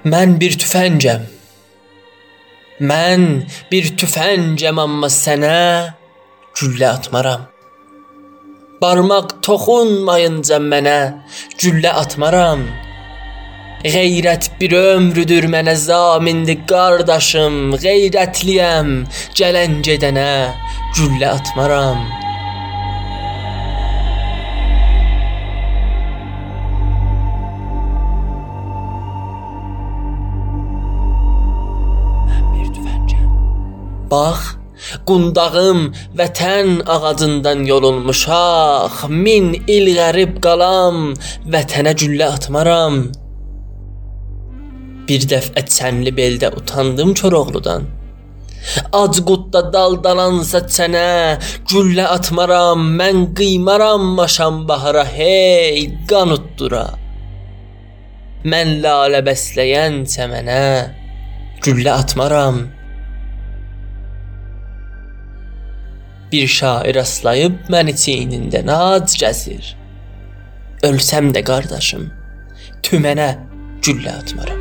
Mən bir tüfəngəm. Mən bir tüfəngəm, amma sənə güllə atmaram. Barmaq toxunmayınca mənə güllə atmaram. Qeyrət bir ömrüdür mənə zamindir qardaşım, qeyrətliyəm, gələn gedənə güllə atmaram. Bax, qundağım vətən ağacından yolunmuşaq, min il qərib qalam, vətənə güllə atmaram. Bir dəfə çənli beldə utandım Koroğludan. Ac qutda daldalansa çənə, güllə atmaram, mən qıymaram maşam bahara, hey, qan utdura. Mən lalə bəsləyən çəmənə güllə atmaram. Bir şair rastlayıb məni çiynində nac gəzir. Ölsəm də qardaşım, tümənə güllə atmaram.